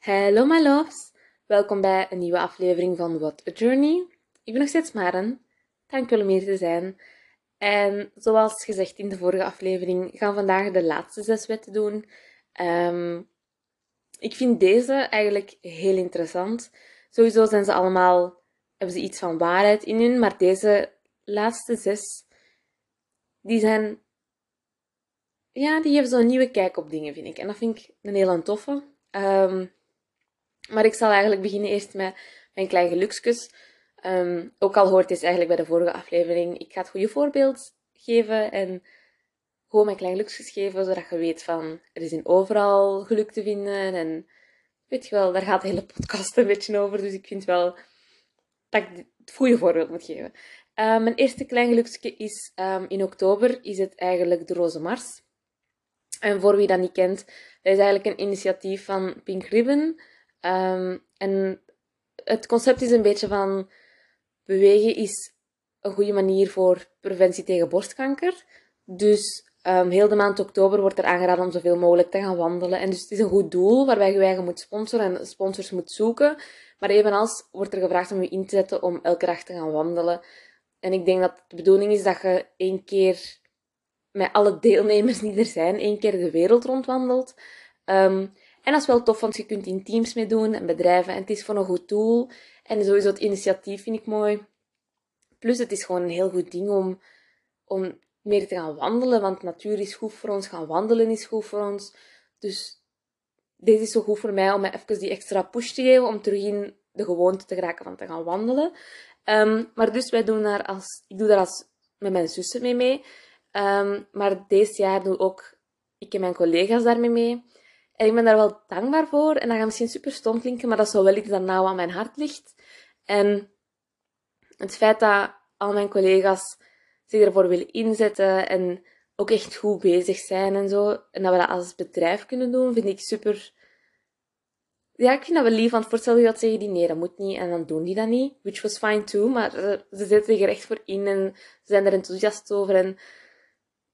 Hello my loves, welkom bij een nieuwe aflevering van What a Journey. Ik ben nog steeds Maren, dankjewel om hier te zijn. En zoals gezegd in de vorige aflevering gaan we vandaag de laatste zes wetten doen. Ehm, ik vind deze eigenlijk heel interessant. Sowieso zijn ze allemaal, hebben ze iets van waarheid in hun, maar deze laatste zes, die zijn, ja, die geven zo'n nieuwe kijk op dingen, vind ik. En dat vind ik een hele toffe. Ehm, maar ik zal eigenlijk beginnen eerst met mijn klein gelukskus. Ehm, ook al hoort dit eigenlijk bij de vorige aflevering. Ik ga het goede voorbeeld geven en gewoon mijn klein gelukskus geven, zodat je weet van, er is in overal geluk te vinden. En weet je wel, daar gaat de hele podcast een beetje over. Dus ik vind wel dat ik het goede voorbeeld moet geven. Uh, mijn eerste klein geluksje is um, in oktober is het eigenlijk de Roze Mars. En voor wie dat niet kent, dat is eigenlijk een initiatief van Pink Ribbon. Um, en het concept is een beetje van bewegen is een goede manier voor preventie tegen borstkanker. Dus um, heel de maand oktober wordt er aangeraden om zoveel mogelijk te gaan wandelen. En dus het is een goed doel waarbij je eigen moet sponsoren en sponsors moet zoeken. Maar evenals wordt er gevraagd om je in te zetten om elke dag te gaan wandelen. En ik denk dat de bedoeling is dat je één keer met alle deelnemers die er zijn, één keer de wereld rondwandelt. Um, en dat is wel tof, want je kunt in teams mee doen en bedrijven. En het is voor een goed doel. En sowieso het initiatief vind ik mooi. Plus het is gewoon een heel goed ding om, om meer te gaan wandelen. Want natuur is goed voor ons, gaan wandelen is goed voor ons. Dus deze is zo goed voor mij om even die extra push te geven. Om terug in de gewoonte te geraken van te gaan wandelen. Um, maar dus wij doen daar als, ik doe daar als met mijn zussen mee mee. Um, maar deze jaar doe ook ik en mijn collega's daarmee mee. En ik ben daar wel dankbaar voor. En dat gaat misschien super stom klinken, maar dat is wel iets dat nauw aan mijn hart ligt. En het feit dat al mijn collega's zich ervoor willen inzetten en ook echt goed bezig zijn en zo, en dat we dat als bedrijf kunnen doen, vind ik super... Ja, ik vind dat wel lief, want voorstel je dat zeggen die nee, dat moet niet, en dan doen die dat niet. Which was fine too, maar ze zetten zich er echt voor in en ze zijn er enthousiast over. En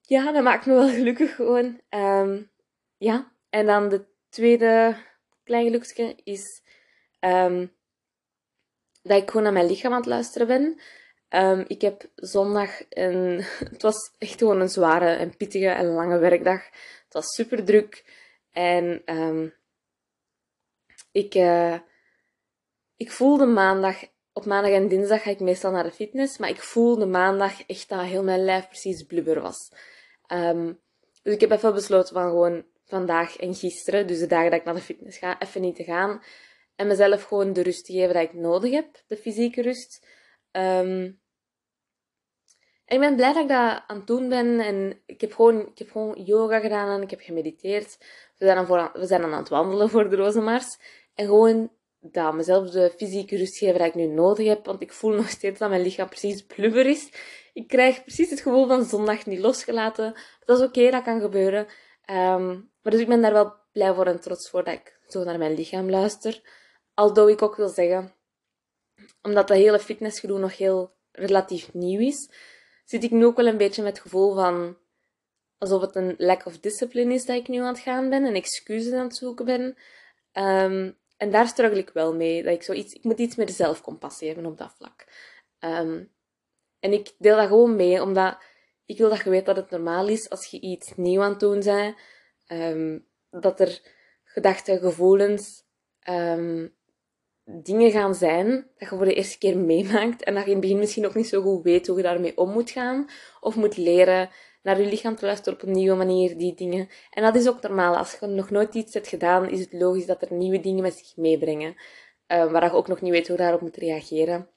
ja, dat maakt me wel gelukkig gewoon. Um, ja, en dan de tweede klein geluksje is um, dat ik gewoon naar mijn lichaam aan het luisteren ben. Um, ik heb zondag een... Het was echt gewoon een zware en pittige en lange werkdag. Het was super druk. En um, ik, uh, ik voelde maandag... Op maandag en dinsdag ga ik meestal naar de fitness. Maar ik voelde maandag echt dat heel mijn lijf precies blubber was. Dus ik heb even besloten van gewoon vandaag en gisteren, dus de dagen dat ik naar de fitness ga, even niet te gaan. En mezelf gewoon de rust geven dat ik nodig heb, de fysieke rust. Um, en ik ben blij dat ik dat aan het doen ben. En ik heb gewoon, ik heb gewoon yoga gedaan en ik heb gemediteerd. We zijn dan, voor, we zijn dan aan het wandelen voor de Rozenmars. En gewoon dat, mezelf de fysieke rust geven dat ik nu nodig heb. Want ik voel nog steeds dat mijn lichaam precies blubber is. Ik krijg precies het gevoel van zondag niet losgelaten. Dat is oké, dat kan gebeuren. Um, maar dus ik ben daar wel blij voor en trots voor dat ik zo naar mijn lichaam luister. Aldo ik ook wil zeggen, omdat dat hele fitnessgedoe nog heel relatief nieuw is, zit ik nu ook wel een beetje met het gevoel van alsof het een lack of discipline is dat ik nu aan het gaan ben en excuses aan het zoeken ben. Um, en daar struggle ik wel mee. Dat ik, zoiets, ik moet iets meer zelfcompassie hebben op dat vlak. Um, en ik deel dat gewoon mee, omdat ik wil dat je weet dat het normaal is als je iets nieuw aan het doen bent. Um, dat er gedachten, gevoelens, um, dingen gaan zijn dat je voor de eerste keer meemaakt en dat je in het begin misschien ook niet zo goed weet hoe je daarmee om moet gaan of moet leren naar je lichaam te luisteren op een nieuwe manier, die dingen. En dat is ook normaal. Als je nog nooit iets hebt gedaan, is het logisch dat er nieuwe dingen met zich meebrengen, uh, waar je ook nog niet weet hoe daarop moet reageren.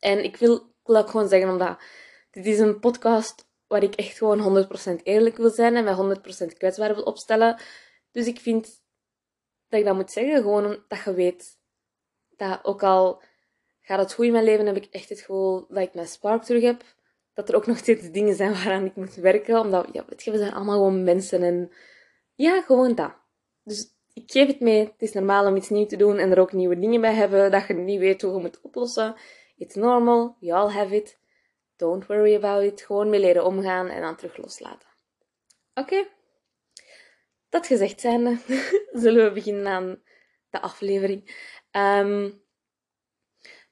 En ik wil, ik wil ook gewoon zeggen, omdat dit is een podcast waar ik echt gewoon 100% eerlijk wil zijn en mij 100% kwetsbaar wil opstellen. Dus ik vind dat ik dat moet zeggen, gewoon omdat je weet dat ook al gaat het goed in mijn leven, heb ik echt het gevoel dat ik mijn spark terug heb. Dat er ook nog steeds dingen zijn waaraan ik moet werken, omdat, ja, weet je, we zijn allemaal gewoon mensen en ja, gewoon dat. Dus ik geef het mee. Het is normaal om iets nieuws te doen en er ook nieuwe dingen bij hebben dat je niet weet hoe je moet oplossen. It's normal, we all have it. Don't worry about it. Gewoon mee leren omgaan en dan terug loslaten. Oké? Dat gezegd zijnde, zullen we beginnen aan de aflevering. Um,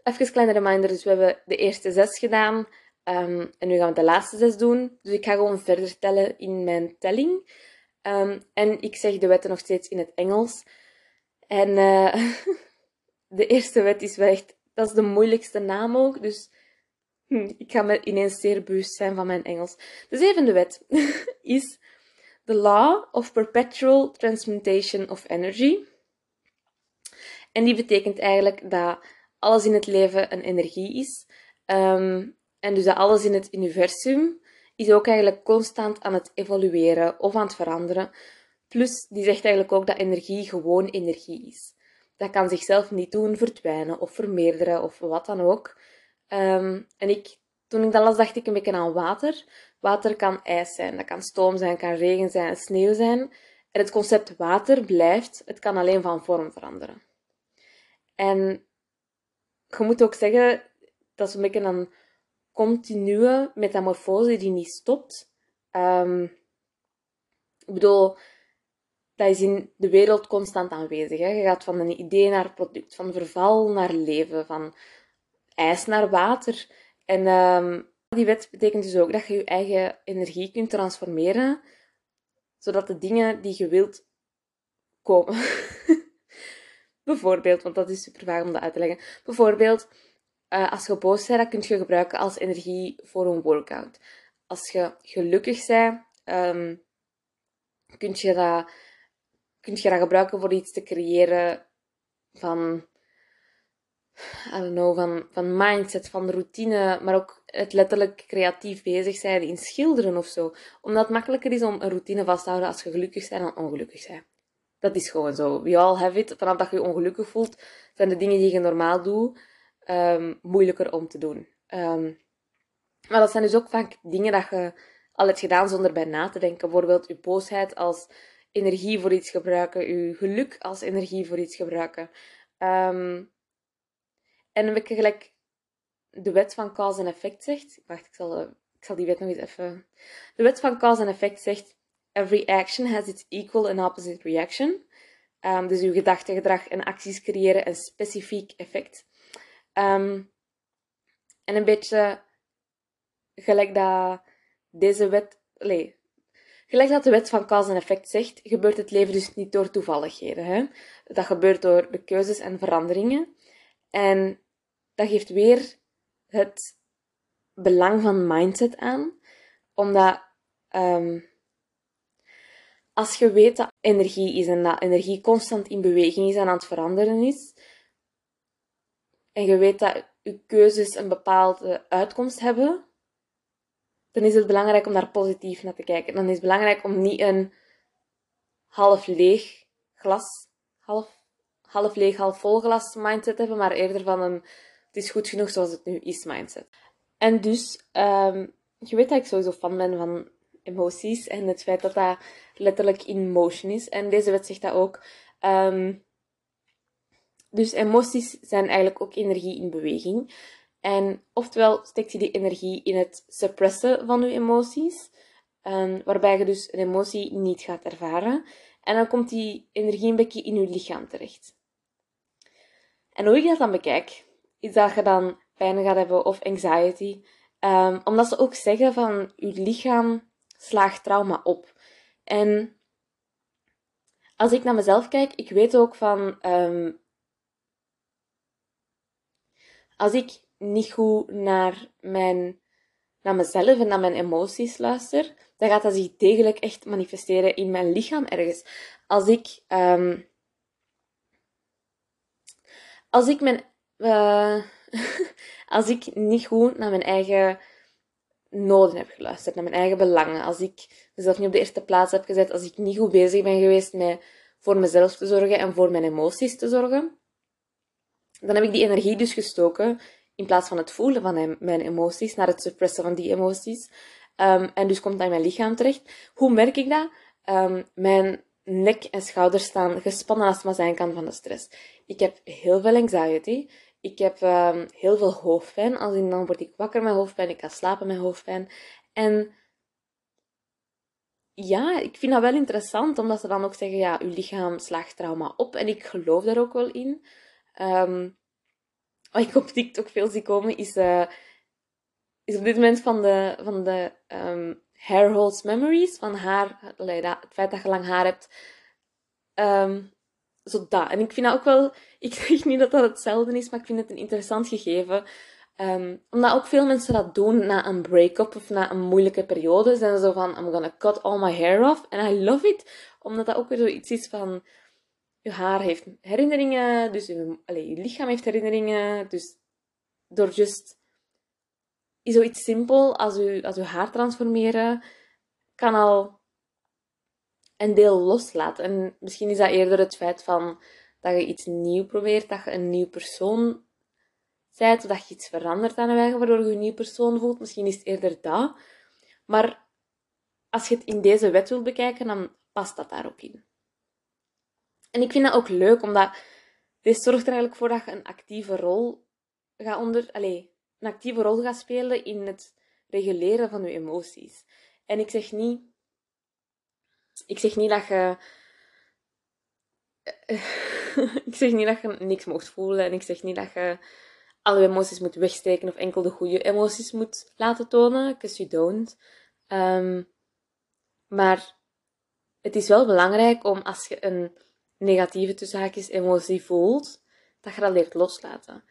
even een kleine reminder. Dus we hebben de eerste zes gedaan. Um, en nu gaan we de laatste zes doen. Dus ik ga gewoon verder tellen in mijn telling. Um, en ik zeg de wetten nog steeds in het Engels. En uh, de eerste wet is wel echt... Dat is de moeilijkste naam ook. Dus ik ga me ineens zeer bewust zijn van mijn Engels. De zevende wet is... The Law of Perpetual Transmutation of Energy. En die betekent eigenlijk dat alles in het leven een energie is. Um, en dus dat alles in het universum is ook eigenlijk constant aan het evolueren of aan het veranderen. Plus, die zegt eigenlijk ook dat energie gewoon energie is. Dat kan zichzelf niet doen verdwijnen of vermeerderen of wat dan ook. Um, en ik, toen ik dat las, dacht ik een beetje aan water. Water kan ijs zijn, dat kan stoom zijn, kan regen zijn, sneeuw zijn. En het concept water blijft, het kan alleen van vorm veranderen. En je moet ook zeggen, dat is een beetje een continue metamorfose die niet stopt. Um, ik bedoel, dat is in de wereld constant aanwezig. Hè? Je gaat van een idee naar product, van verval naar leven, van ijs naar water. En um, die wet betekent dus ook dat je je eigen energie kunt transformeren, zodat de dingen die je wilt komen. Bijvoorbeeld, want dat is super vaag om dat uit te leggen. Bijvoorbeeld, uh, als je boos bent, dat kun je gebruiken als energie voor een workout. Als je gelukkig bent, um, kun, je dat, kun je dat gebruiken voor iets te creëren van, I don't know, van, van mindset, van routine, maar ook het letterlijk creatief bezig zijn in schilderen of zo. Omdat het makkelijker is om een routine vast te houden als je gelukkig bent dan ongelukkig bent. Dat is gewoon zo. We all have it. Vanaf dat je je ongelukkig voelt, zijn de dingen die je normaal doet um, moeilijker om te doen. Um, maar dat zijn dus ook vaak dingen dat je al hebt gedaan zonder bij na te denken. Bijvoorbeeld je boosheid als energie voor iets gebruiken, je geluk als energie voor iets gebruiken. Um, en een beetje gelijk de wet van cause en effect zegt. Wacht, ik zal, ik zal die wet nog eens even. De wet van cause en effect zegt: Every action has its equal and opposite reaction. Um, dus uw gedachten, gedrag en acties creëren een specifiek effect. Um, en een beetje gelijk dat deze wet. Nee, gelijk dat de wet van cause en effect zegt, gebeurt het leven dus niet door toevalligheden. Hè? Dat gebeurt door de keuzes en veranderingen. En dat geeft weer het belang van mindset aan, omdat um, als je weet dat energie is en dat energie constant in beweging is en aan het veranderen is, en je weet dat je keuzes een bepaalde uitkomst hebben, dan is het belangrijk om daar positief naar te kijken. Dan is het belangrijk om niet een half leeg glas, half, half leeg, half vol glas mindset te hebben, maar eerder van een het is goed genoeg zoals het nu is mindset. En dus, um, je weet dat ik sowieso fan ben van emoties en het feit dat dat letterlijk in motion is. En deze wet zegt dat ook. Um, dus emoties zijn eigenlijk ook energie in beweging. En oftewel steekt je die energie in het suppressen van je emoties, um, waarbij je dus een emotie niet gaat ervaren. En dan komt die energie een beetje in je lichaam terecht. En hoe ik dat dan bekijk, is dat je dan pijn gaat hebben of anxiety. Um, omdat ze ook zeggen van je lichaam slaagt trauma op. En als ik naar mezelf kijk, ik weet ook van um, als ik niet goed naar, mijn, naar mezelf en naar mijn emoties luister, dan gaat dat zich degelijk echt manifesteren in mijn lichaam ergens. Als ik, um, als ik mijn, uh, als ik niet goed naar mijn eigen noden heb geluisterd, naar mijn eigen belangen, als ik mezelf niet op de eerste plaats heb gezet, als ik niet goed bezig ben geweest met voor mezelf te zorgen en voor mijn emoties te zorgen, dan heb ik die energie dus gestoken in plaats van het voelen van mijn emoties, naar het suppressen van die emoties. Um, en dus komt dat in mijn lichaam terecht. Hoe merk ik dat? Um, mijn nek en schouders staan gespannen als het maar zijn kan van de stress. Ik heb heel veel anxiety. Ik heb um, heel veel hoofdpijn. Als in, dan word ik wakker met hoofdpijn. Ik kan slapen met hoofdpijn. En ja, ik vind dat wel interessant, omdat ze dan ook zeggen, ja, uw lichaam slaagt trauma op. En ik geloof daar ook wel in. Ehm, wat ik op TikTok veel zie komen, is, uh, is op dit moment van de, van de um, hair holds memories, van haar, het feit dat je lang haar hebt. Um, zo dat. En ik vind dat ook wel, ik zeg niet dat dat hetzelfde is, maar ik vind het een interessant gegeven. Um, omdat ook veel mensen dat doen na een break-up of na een moeilijke periode. Zijn zo van, I'm gonna cut all my hair off. And I love it. Omdat dat ook weer zoiets is van, je haar heeft herinneringen. Dus je, allez, je lichaam heeft herinneringen. Dus door just zoiets simpel als je, als je haar transformeren, kan al een deel loslaten. En misschien is dat eerder het feit van dat je iets nieuw probeert, dat je een nieuw persoon bent, of dat je iets verandert aan je eigen, waardoor je een nieuw persoon voelt. Misschien is het eerder dat. Maar als je het in deze wet wilt bekijken, dan past dat daar ook in. En ik vind dat ook leuk, omdat dit zorgt er eigenlijk voor dat je een actieve rol gaat onder... Allez, een actieve rol gaat spelen in het reguleren van je emoties. En ik zeg niet... Ik zeg niet dat je... ik zeg niet dat je niks mocht voelen. En ik zeg niet dat je alle emoties moet wegsteken of enkel de goede emoties moet laten tonen. Because you don't. Ehm, maar het is wel belangrijk om als je een negatieve tussenhaakjes emotie voelt, dat je dat leert loslaten.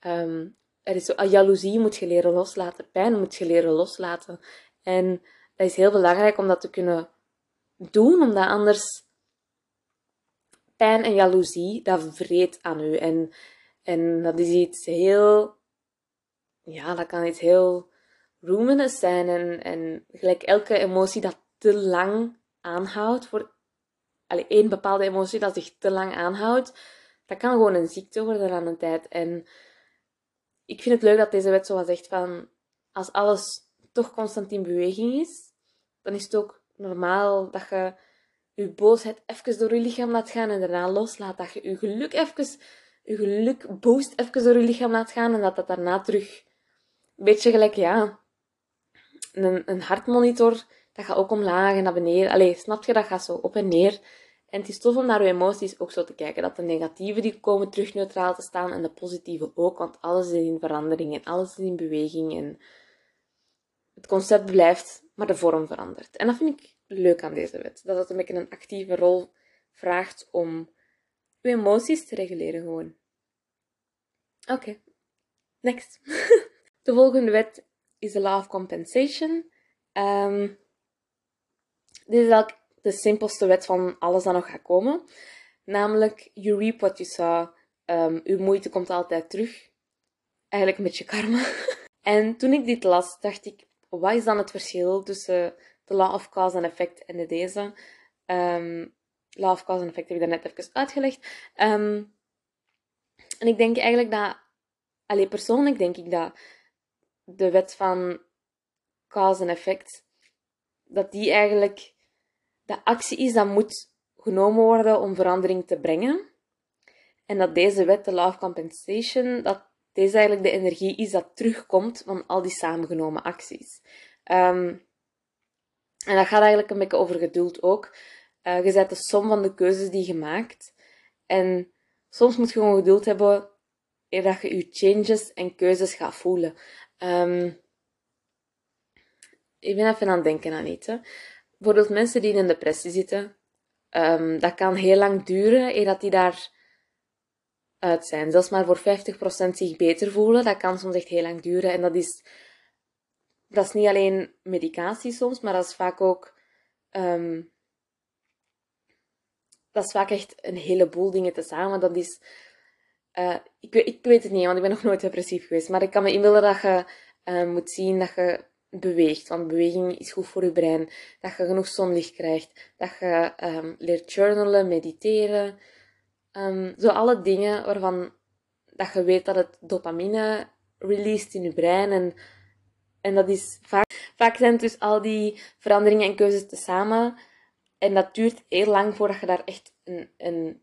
Um, er is ah, jaloezie moet je leren loslaten, pijn moet je leren loslaten. En dat is heel belangrijk om dat te kunnen doen, omdat anders pijn en jaloezie, dat vreet aan u. En, en dat is iets heel, ja, dat kan iets heel roemenus zijn. En, en gelijk elke emotie dat te lang aanhoudt, voor allee, één bepaalde emotie dat zich te lang aanhoudt, dat kan gewoon een ziekte worden aan een tijd. En ik vind het leuk dat deze wet zo zegt van, als alles toch constant in beweging is, dan is het ook normaal dat je je boosheid even door je lichaam laat gaan en daarna loslaat. Dat je je geluk even, je geluk boost even door je lichaam laat gaan en dat dat daarna terug een beetje gelijk, ja, een, een hartmonitor, dat gaat ook omlaag en naar beneden. Allee, snap je, dat gaat zo op en neer. En het is tof om naar je emoties ook zo te kijken. Dat de negatieve die komen terug neutraal te staan en de positieve ook. Want alles is in verandering en alles is in beweging. En het concept blijft, maar de vorm verandert. En dat vind ik leuk aan deze wet. Dat het een beetje een actieve rol vraagt om je emoties te reguleren gewoon. Oké, next. de volgende wet is de law of compensation. Um, dit is eigenlijk de simpelste wet van alles dat nog gaat komen. Namelijk, you reap what you saw. Um, uw moeite komt altijd terug. Eigenlijk een beetje karma. en toen ik dit las, dacht ik, wat is dan het verschil tussen de law of cause and effect en de deze? Um, law of cause and effect heb ik daarnet even uitgelegd. Um, en ik denk eigenlijk dat, alleen persoonlijk denk ik dat de wet van cause and effect, dat die eigenlijk de actie is dat moet genomen worden om verandering te brengen. En dat deze wet, de law compensation, dat deze eigenlijk de energie is dat terugkomt van al die samengenomen acties. Um, en dat gaat eigenlijk een beetje over geduld ook. Uh, je zet de som van de keuzes die je maakt. En soms moet je gewoon geduld hebben eer dat je je changes en keuzes gaat voelen. Um, ik ben even aan het denken aan iets. Bijvoorbeeld mensen die in een depressie zitten, um, dat kan heel lang duren eer dat die daar uit zijn. Zelfs maar voor 50% zich beter voelen, dat kan soms echt heel lang duren. En dat is, dat is niet alleen medicatie soms, maar dat is vaak ook... Um, dat is vaak echt een heleboel dingen tezamen. Dat is... Uh, ik, ik weet het niet, want ik ben nog nooit depressief geweest. Maar ik kan me inbeelden dat je uh, moet zien dat je beweegt. Want beweging is goed voor je brein. Dat je genoeg zonlicht krijgt. Dat je um, leert journalen, mediteren. Um, zo alle dingen waarvan dat je weet dat het dopamine released in je brein. En, en dat is vaak, vaak zijn dus al die veranderingen en keuzes tezamen. En dat duurt heel lang voordat je daar echt een, een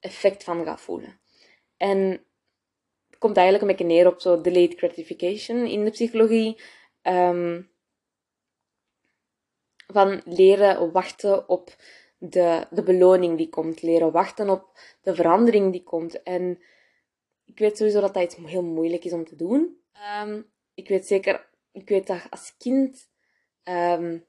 effect van gaat voelen. En het komt eigenlijk een beetje neer op zo delayed gratification in de psychologie. Um, van leren wachten op de, de beloning die komt. Leren wachten op de verandering die komt. En ik weet sowieso dat dat iets heel moeilijk is om te doen. Ehm, ik weet zeker, ik weet dat als kind. Um,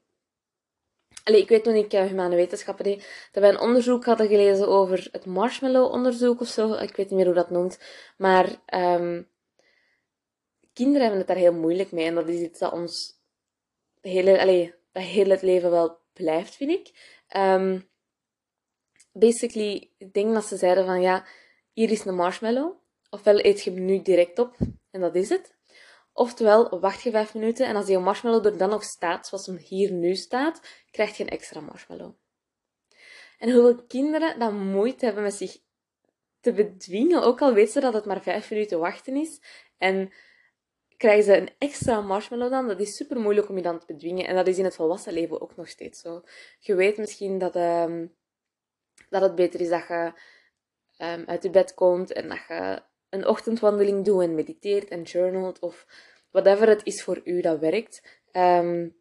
ik weet toen ik uh, humane wetenschappen deed, dat wij een onderzoek hadden gelezen over het marshmallow-onderzoek of zo. Ik weet niet meer hoe dat noemt. Maar um, kinderen hebben het daar heel moeilijk mee. En dat is iets dat ons hele, allee, dat heel leven wel blijft, vind ik. Um, basically, ik denk dat ze zeiden van ja, hier is een marshmallow. Ofwel eet je hem nu direct op en dat is het. Oftewel, wacht je vijf minuten en als die marshmallow er dan nog staat, zoals hem hier nu staat, krijg je een extra marshmallow. En hoeveel kinderen dan moeite hebben met zich te bedwingen, ook al weten ze dat het maar vijf minuten wachten is. En krijgen ze een extra marshmallow dan, dat is super moeilijk om je dan te bedwingen. En dat is in het volwassen leven ook nog steeds zo. Je weet misschien dat, um, dat het beter is dat je um, uit je bed komt en dat je een ochtendwandeling doet en mediteert en journalt of whatever het is voor u dat werkt. Um,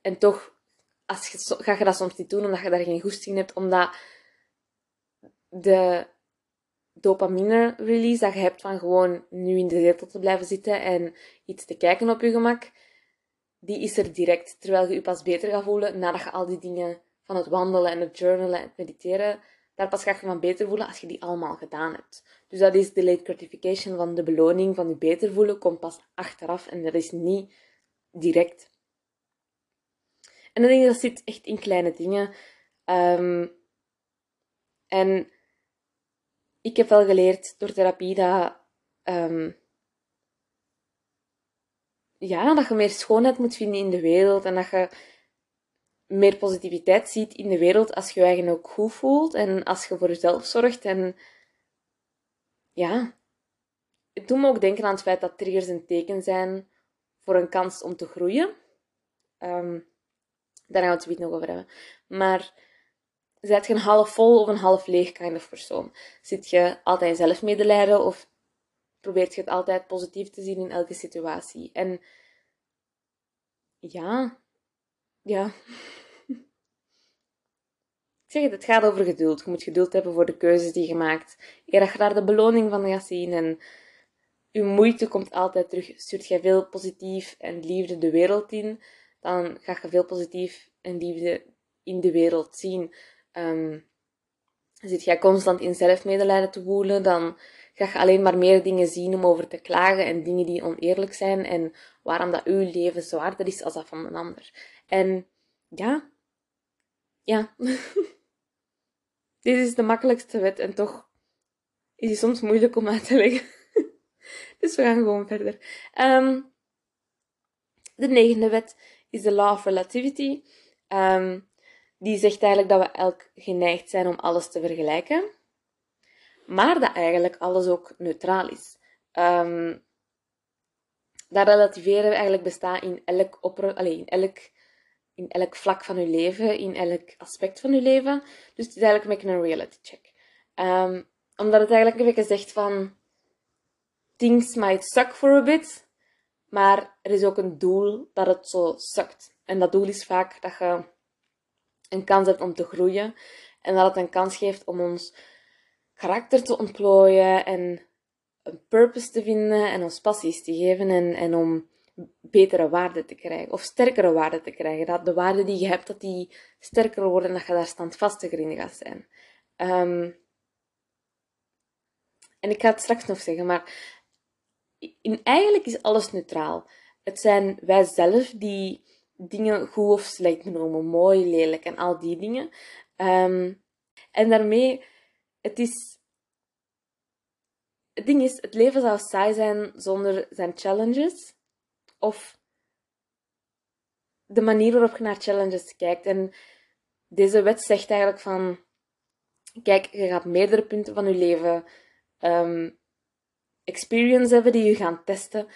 en toch als je, ga je dat soms niet doen omdat je daar geen goesting hebt, omdat de dopamine release dat je hebt van gewoon nu in de zetel te blijven zitten en iets te kijken op je gemak, die is er direct. Terwijl je je pas beter gaat voelen nadat je al die dingen van het wandelen en het journalen en het mediteren, daar pas ga je van beter voelen als je die allemaal gedaan hebt. Dus dat is de late gratification van de beloning van je beter voelen, komt pas achteraf en dat is niet direct. En dan denk ik dat zit echt in kleine dingen. Um, en ik heb wel geleerd door therapie dat, um, ja, dat je meer schoonheid moet vinden in de wereld en dat je meer positiviteit ziet in de wereld als je je eigen ook goed voelt en als je voor jezelf zorgt. En ja, het doet me ook denken aan het feit dat triggers een teken zijn voor een kans om te groeien. Um, daar gaan we het nog over hebben. Maar zet je een half vol of een half leeg kind of persoon? Zit je altijd zelfmedelijden of probeert je het altijd positief te zien in elke situatie? En ja, ja. Ik zeg het, het gaat over geduld. Je moet geduld hebben voor de keuzes die je maakt. Eer dat je daar de beloning van gaat zien en je moeite komt altijd terug. Stuurt je veel positief en liefde de wereld in, dan ga je veel positief en liefde in de wereld zien. Um, zit jij constant in zelfmedelijden te woelen, dan ga je alleen maar meer dingen zien om over te klagen en dingen die oneerlijk zijn en waarom dat uw leven zwaarder is als dat van een ander. En ja, ja, dit is de makkelijkste wet en toch is die soms moeilijk om uit te leggen. dus we gaan gewoon verder. Um, de negende wet is de Law of Relativity. Um, die zegt eigenlijk dat we elk geneigd zijn om alles te vergelijken, maar dat eigenlijk alles ook neutraal is. Um, dat relativeren eigenlijk bestaat in elk, allez, in, elk, in elk vlak van je leven, in elk aspect van je leven. Dus het is eigenlijk een reality check. Um, omdat het eigenlijk beetje zegt van things might suck for a bit, maar er is ook een doel dat het zo sukt. En dat doel is vaak dat je een kans hebt om te groeien. En dat het een kans geeft om ons karakter te ontplooien en een purpose te vinden en ons passies te geven en, en om betere waarden te krijgen of sterkere waarden te krijgen. Dat de waarden die je hebt, dat die sterker worden en dat je daar standvastiger in gaat zijn. Um, en ik ga het straks nog zeggen, maar in, eigenlijk is alles neutraal. Het zijn wij zelf die dingen goed of slecht benoemen, mooi, lelijk en al die dingen. Um, en daarmee, het is. Het ding is, het leven zou saai zijn zonder zijn challenges. Of de manier waarop je naar challenges kijkt. En deze wet zegt eigenlijk van: kijk, je gaat meerdere punten van je leven um, experience hebben die je gaan testen.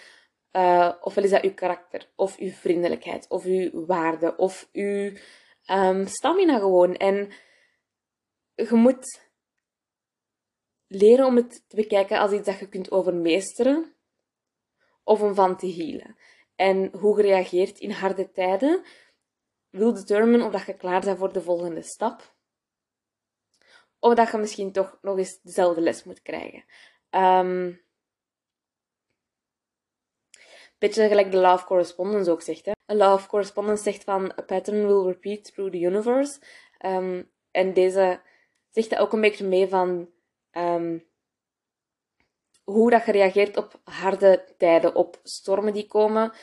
Uh, ofwel is dat uw karakter, of uw vriendelijkheid, of uw waarde, of uw um, stamina gewoon. En je moet leren om het te bekijken als iets dat je kunt overmeesteren, of om van te healen. En hoe je reageert in harde tijden, wil determinen of dat je klaar bent voor de volgende stap. Of dat je misschien toch nog eens dezelfde les moet krijgen. Um, beetje gelijk de law of correspondence ook zegt. Hè. A law of correspondence zegt van a pattern will repeat through the universe. Um, en deze zegt ook een beetje mee van um, hoe dat je reageert op harde tijden, op stormen die komen.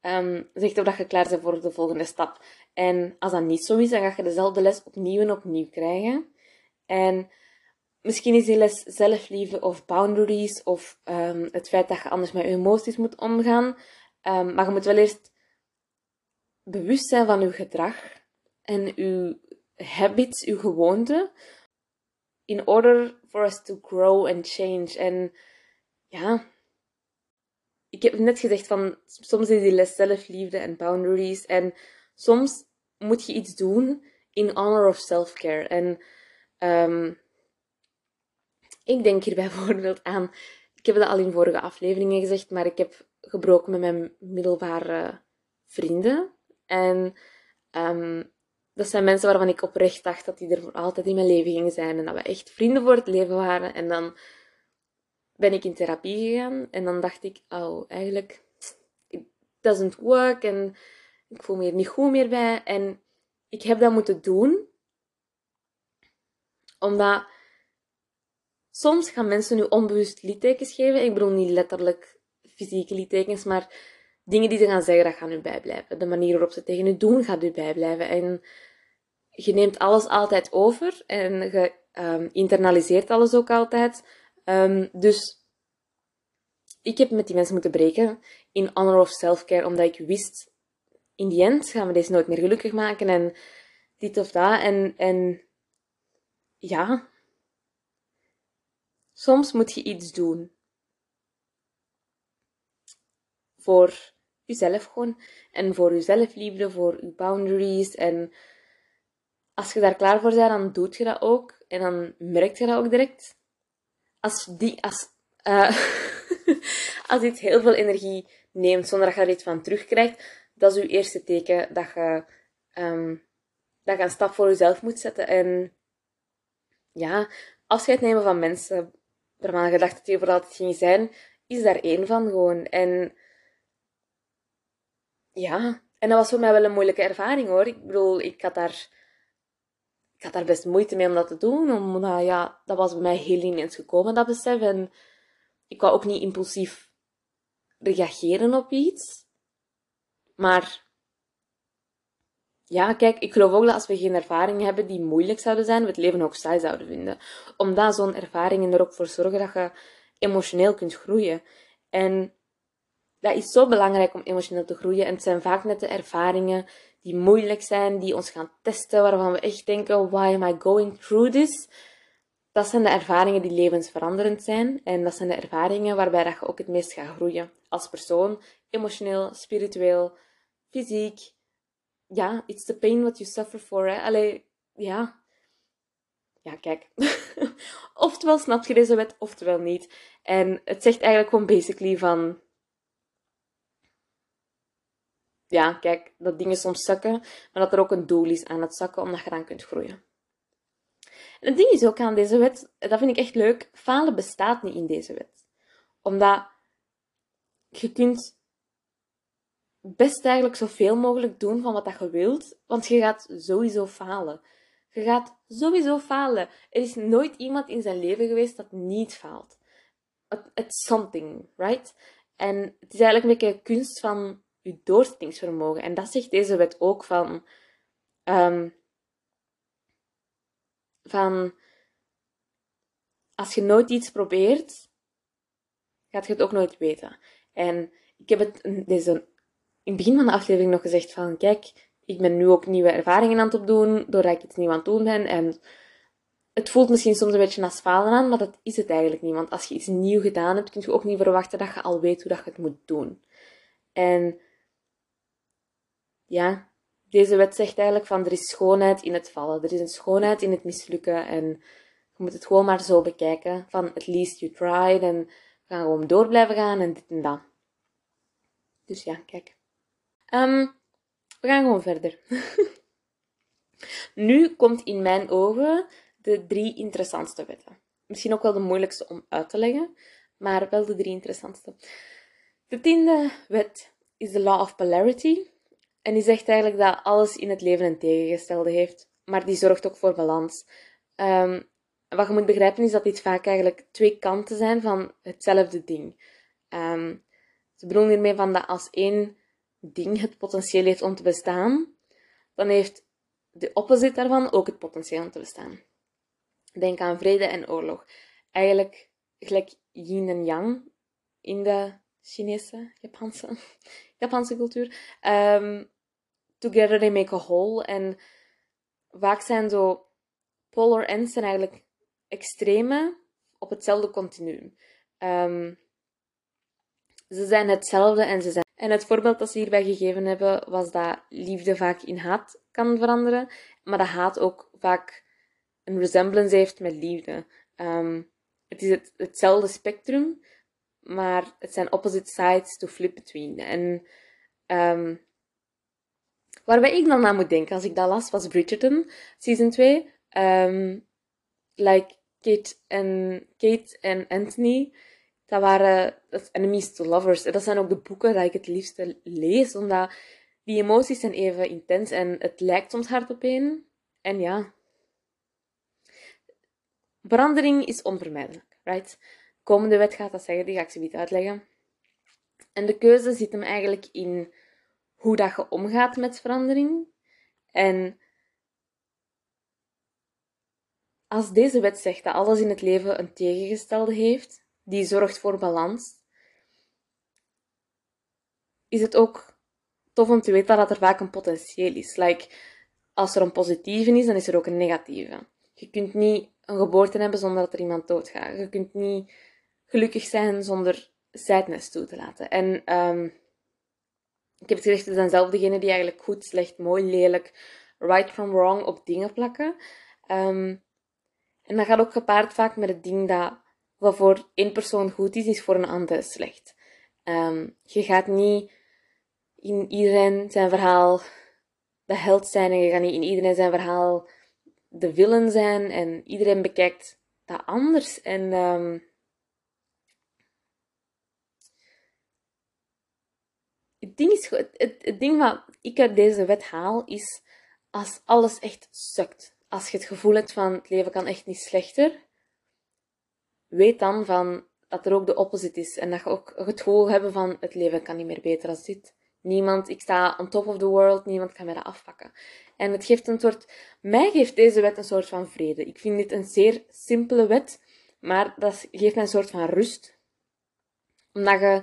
Um, zegt dat je klaar bent voor de volgende stap. En als dat niet zo is, dan ga je dezelfde les opnieuw en opnieuw krijgen. En misschien is die les zelfliefde of boundaries of um, het feit dat je anders met je emoties moet omgaan. Um, maar je moet wel eerst bewust zijn van je gedrag en je habits, je gewoonten, in order for us to grow and change. En ja, ik heb net gezegd van soms is die les zelfliefde en boundaries en soms moet je iets doen in honor of self-care. En um, ik denk hier bijvoorbeeld aan, ik heb het al in vorige afleveringen gezegd, maar ik heb gebroken met mijn middelbare vrienden. En um, dat zijn mensen waarvan ik oprecht dacht dat die er voor altijd in mijn leven gingen zijn. En dat we echt vrienden voor het leven waren. En dan ben ik in therapie gegaan. En dan dacht ik, oh, eigenlijk, it doesn't work. En ik voel me er niet goed meer bij. En ik heb dat moeten doen. Omdat soms gaan mensen nu onbewust littekens geven. Ik bedoel niet letterlijk fysieke littekens, maar dingen die ze gaan zeggen, dat gaan u bijblijven. De manier waarop ze tegen u doen, gaat u bijblijven. En je neemt alles altijd over en je um, internaliseert alles ook altijd. Um, dus ik heb met die mensen moeten breken in honor of self-care, omdat ik wist, in die end gaan we deze nooit meer gelukkig maken en dit of dat. En, en ja, soms moet je iets doen. Voor jezelf gewoon. En voor jezelf liefde, voor je boundaries. En als je daar klaar voor bent, dan doe je dat ook. En dan merk je dat ook direct. Als, die, als, uh, als iets heel veel energie neemt zonder dat je er iets van terugkrijgt, dat is je eerste teken dat je, um, dat je een stap voor jezelf moet zetten. En ja, afscheid nemen van mensen je gedacht dat je voor altijd ging zijn, is daar één van gewoon. En ja, en dat was voor mij wel een moeilijke ervaring hoor. Ik bedoel, ik had daar, ik had daar best moeite mee om dat te doen. Omdat ja, dat was bij mij heel ineens gekomen, dat besef. En ik wou ook niet impulsief reageren op iets. Maar ja, kijk, ik geloof ook dat als we geen ervaringen hebben die moeilijk zouden zijn, we het leven ook saai zouden vinden. Omdat zo'n ervaringen er ook voor zorgen dat je emotioneel kunt groeien. En dat is zo belangrijk om emotioneel te groeien. En het zijn vaak net de ervaringen die moeilijk zijn, die ons gaan testen, waarvan we echt denken, why am I going through this? Dat zijn de ervaringen die levensveranderend zijn. En dat zijn de ervaringen waarbij dat je ook het meest gaat groeien. Als persoon, emotioneel, spiritueel, fysiek. Ja, it's the pain what you suffer for. Hè? Allee, ja. Ja, kijk. oftewel snap je deze wet, oftewel niet. En het zegt eigenlijk gewoon basically van ja, kijk, dat dingen soms zakken, maar dat er ook een doel is aan het zakken, omdat je dan kunt groeien. En het ding is ook aan deze wet, dat vind ik echt leuk, falen bestaat niet in deze wet. Omdat je kunt best eigenlijk zoveel mogelijk doen van wat je wilt, want je gaat sowieso falen. Je gaat sowieso falen. Er is nooit iemand in zijn leven geweest dat niet faalt. It's something, right? En het is eigenlijk een beetje kunst van je doorzettingsvermogen. En dat zegt deze wet ook van, um, van als je nooit iets probeert, gaat je het ook nooit weten. En ik heb het deze, in het begin van de aflevering nog gezegd van, kijk, ik ben nu ook nieuwe ervaringen aan het opdoen, doordat ik iets nieuw aan het doen ben. En het voelt misschien soms een beetje als falen aan, maar dat is het eigenlijk niet. Want als je iets nieuw gedaan hebt, kun je ook niet verwachten dat je al weet hoe dat je het moet doen. En ja, deze wet zegt eigenlijk van er is schoonheid in het vallen. Er is een schoonheid in het mislukken. En je moet het gewoon maar zo bekijken. Van at least you tried. En we gaan gewoon door blijven gaan en dit en dat. Dus ja, kijk. Um, we gaan gewoon verder. nu komt in mijn ogen de drie interessantste wetten. Misschien ook wel de moeilijkste om uit te leggen, maar wel de drie interessantste. De tiende wet is de law of polarity. En die zegt eigenlijk dat alles in het leven een tegengestelde heeft, maar die zorgt ook voor balans. Um, wat je moet begrijpen is dat dit vaak eigenlijk twee kanten zijn van hetzelfde ding. Um, ze bedoelen hiermee van dat als één ding het potentieel heeft om te bestaan, dan heeft de opposite daarvan ook het potentieel om te bestaan. Denk aan vrede en oorlog. Eigenlijk gelijk yin en yang in de Chinese, Japanse, Japanse cultuur. Um, together they make a whole. En vaak zijn zo polar ends zijn eigenlijk extreme op hetzelfde continuum. Um, ze zijn hetzelfde en ze zijn. En het voorbeeld dat ze hierbij gegeven hebben was dat liefde vaak in haat kan veranderen, maar dat haat ook vaak een resemblance heeft met liefde. Um, het is het, hetzelfde spectrum, maar het zijn opposite sides to flip between. En um, waarbij ik dan aan moet denken als ik dat las, was Bridgerton, season 2. Um, like Kate en, Kate en Anthony, dat waren enemies to lovers. Dat zijn ook de boeken dat ik het liefste lees, omdat die emoties zijn even intens en het lijkt soms hard op een. En ja, verandering is onvermijdelijk, right? komende wet gaat dat zeggen, die ga ik ze niet uitleggen. En de keuze zit hem eigenlijk in hoe dat je omgaat met verandering. En als deze wet zegt dat alles in het leven een tegengestelde heeft, die zorgt voor balans, is het ook tof om te weten dat er vaak een potentieel is. Like, als er een positieve is, dan is er ook een negatieve. Je kunt niet een geboorte hebben zonder dat er iemand doodgaat. Je kunt niet gelukkig zijn zonder sadness toe te laten. En um, ik heb het gezegd, het zijn zelf degenen die eigenlijk goed, slecht, mooi, lelijk, right from wrong op dingen plakken. Um, en dat gaat ook gepaard vaak met het ding dat wat voor één persoon goed is, is voor een ander slecht. Um, je gaat niet in iedereen zijn verhaal de held zijn en je gaat niet in iedereen zijn verhaal de villain zijn en iedereen bekijkt dat anders. En um, het ding, is, het, het, ding wat ik uit deze wet haal is als alles echt sukt. Als je het gevoel hebt van het leven kan echt niet slechter, weet dan van dat er ook de opposite is. En dat je ook het gevoel hebt van het leven kan niet meer beter als dit. Niemand, ik sta on top of the world, niemand kan mij dat afpakken. En het geeft een soort, mij geeft deze wet een soort van vrede. Ik vind dit een zeer simpele wet, maar dat geeft mij een soort van rust. Omdat je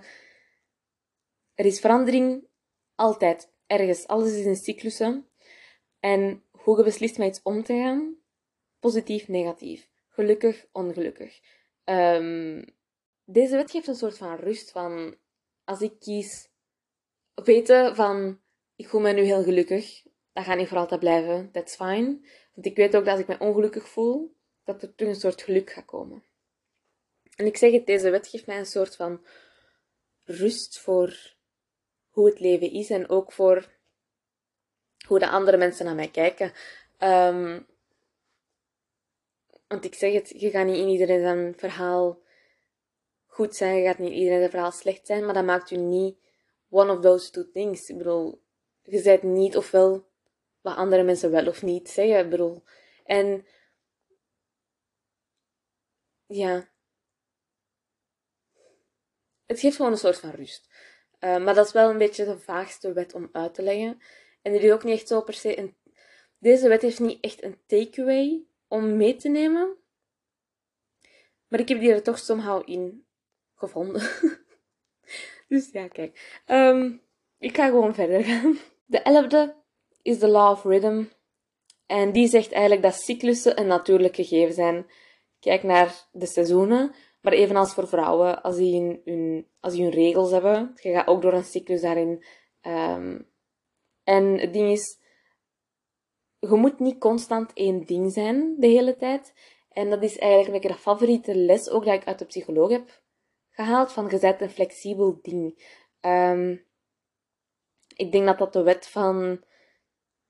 er is verandering altijd, ergens. Alles is in cyclussen. En hoe je beslist met iets om te gaan, positief, negatief, gelukkig, ongelukkig. Um, deze wet geeft een soort van rust van, als ik kies, weten van, ik voel me nu heel gelukkig, dat gaat niet voor altijd blijven, that's fine. Want ik weet ook dat als ik me ongelukkig voel, dat er terug een soort geluk gaat komen. En ik zeg het, deze wet geeft mij een soort van rust voor hoe het leven is en ook voor hoe de andere mensen naar mij kijken. Um, want ik zeg het, je gaat niet in iedereen zijn verhaal goed zijn, je gaat niet in iedereen zijn verhaal slecht zijn, maar dat maakt u niet one of those two things. Ik bedoel, je bent niet ofwel wat andere mensen wel of niet zeggen. Ik bedoel, en ja, het geeft gewoon een soort van rust. Uh, maar dat is wel een beetje de vaagste wet om uit te leggen. En die is ook niet echt zo per se een... Deze wet heeft niet echt een takeaway om mee te nemen. Maar ik heb die er toch somehow in gevonden. dus ja, kijk. Um, ik ga gewoon verder gaan. De elfde is de Law of Rhythm. En die zegt eigenlijk dat cyclussen een natuurlijk gegeven zijn. Kijk naar de seizoenen. Maar evenals voor vrouwen, als die hun, als regels hebben, je gaat ook door een cyclus daarin. Um, en het ding is, je moet niet constant één ding zijn de hele tijd. En dat is eigenlijk een favoriete les ook dat ik uit de psycholoog heb gehaald, van je bent een flexibel ding. Um, ik denk dat dat de wet van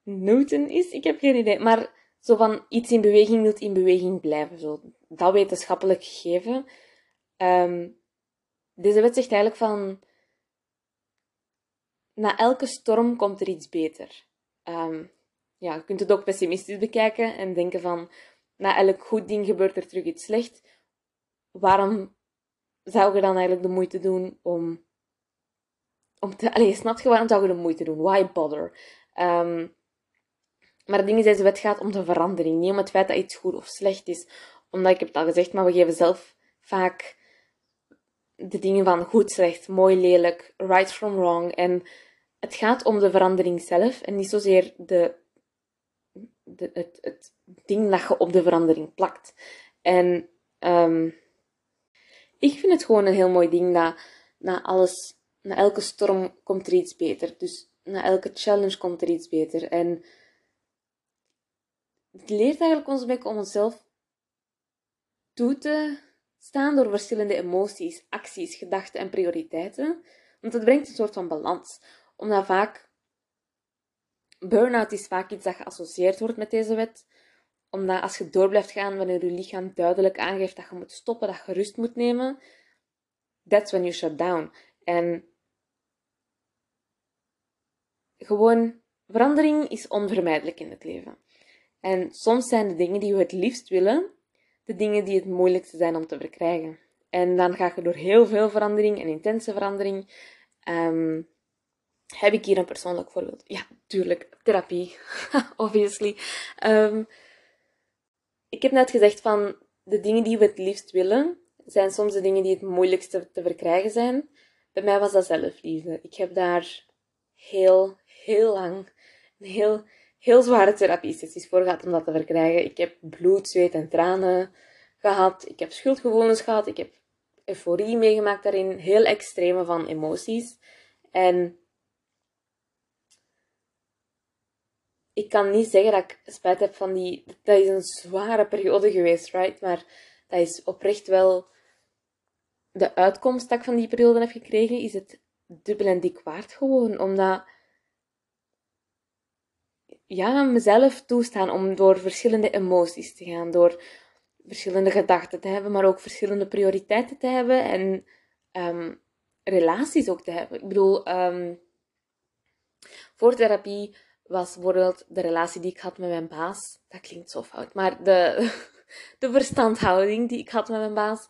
Newton is. Ik heb geen idee. Maar zo van iets in beweging moet in beweging blijven. Zo, dat wetenschappelijk gegeven. Ehm, deze wet zegt eigenlijk van... Na elke storm komt er iets beter. Ehm, ja, je kunt het ook pessimistisch bekijken en denken van... Na elk goed ding gebeurt er terug iets slecht. Waarom zou je dan eigenlijk de moeite doen om... om te, allez, snap je waarom zou je de moeite doen? Why bother? Ehm, maar het ding is, deze wet gaat om de verandering, niet om het feit dat iets goed of slecht is. Omdat, ik heb het al gezegd, maar we geven zelf vaak de dingen van goed, slecht, mooi, lelijk, right from wrong. En het gaat om de verandering zelf en niet zozeer de, het, het ding dat je op de verandering plakt. En um, ik vind het gewoon een heel mooi ding dat na alles, na elke storm komt er iets beter. Dus na elke challenge komt er iets beter. En het leert eigenlijk ons een om onszelf toe te staan door verschillende emoties, acties, gedachten en prioriteiten. Want het brengt een soort van balans. Omdat vaak, burn-out is vaak iets dat geassocieerd wordt met deze wet. Omdat als je door blijft gaan wanneer je lichaam duidelijk aangeeft dat je moet stoppen, dat je rust moet nemen, that's when you shut down. En gewoon, verandering is onvermijdelijk in het leven. En soms zijn de dingen die we het liefst willen, de dingen die het moeilijkste zijn om te verkrijgen. En dan ga je door heel veel verandering en intense verandering. Um, heb ik hier een persoonlijk voorbeeld? Ja, tuurlijk. Therapie. Obviously. Um, ik heb net gezegd van de dingen die we het liefst willen, zijn soms de dingen die het moeilijkste te verkrijgen zijn. Bij mij was dat zelfliefde. Ik heb daar heel, heel lang, een heel heel zware therapie-sessies voor gehad om dat te verkrijgen. Ik heb bloed, zweet en tranen gehad. Ik heb schuldgevoelens gehad. Ik heb euforie meegemaakt daarin. Heel extreme van emoties. En ik kan niet zeggen dat ik spijt heb van die... Dat is een zware periode geweest, right? Maar dat is oprecht wel... De uitkomst dat ik van die periode heb gekregen, is het dubbel en dik waard gewoon. Omdat ja, mezelf toestaan om door verschillende emoties te gaan, door verschillende gedachten te hebben, maar ook verschillende prioriteiten te hebben en um, relaties ook te hebben. Ik bedoel, um, voor therapie was bijvoorbeeld de relatie die ik had met mijn baas. Dat klinkt zo fout, maar de, de verstandhouding die ik had met mijn baas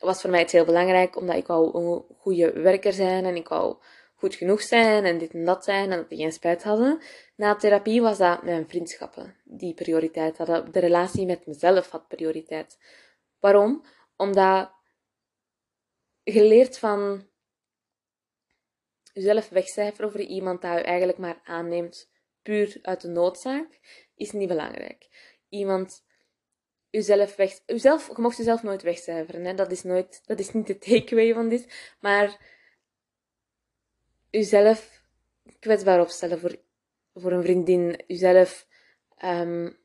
was voor mij het heel belangrijk, omdat ik wou een goede werker zijn en ik wou goed genoeg zijn en dit en dat zijn en dat die geen spijt hadden. Na therapie was dat mijn vriendschappen die prioriteit hadden. De relatie met mezelf had prioriteit. Waarom? Omdat je leert van jezelf wegcijferen over iemand dat je eigenlijk maar aanneemt puur uit de noodzaak, is niet belangrijk. Iemand jezelf weg... Jezelf, je mocht jezelf nooit wegcijferen. Hè? Dat, is nooit, dat is niet de takeaway van dit. Maar jezelf kwetsbaar opstellen voor, voor een vriendin. Jezelf um,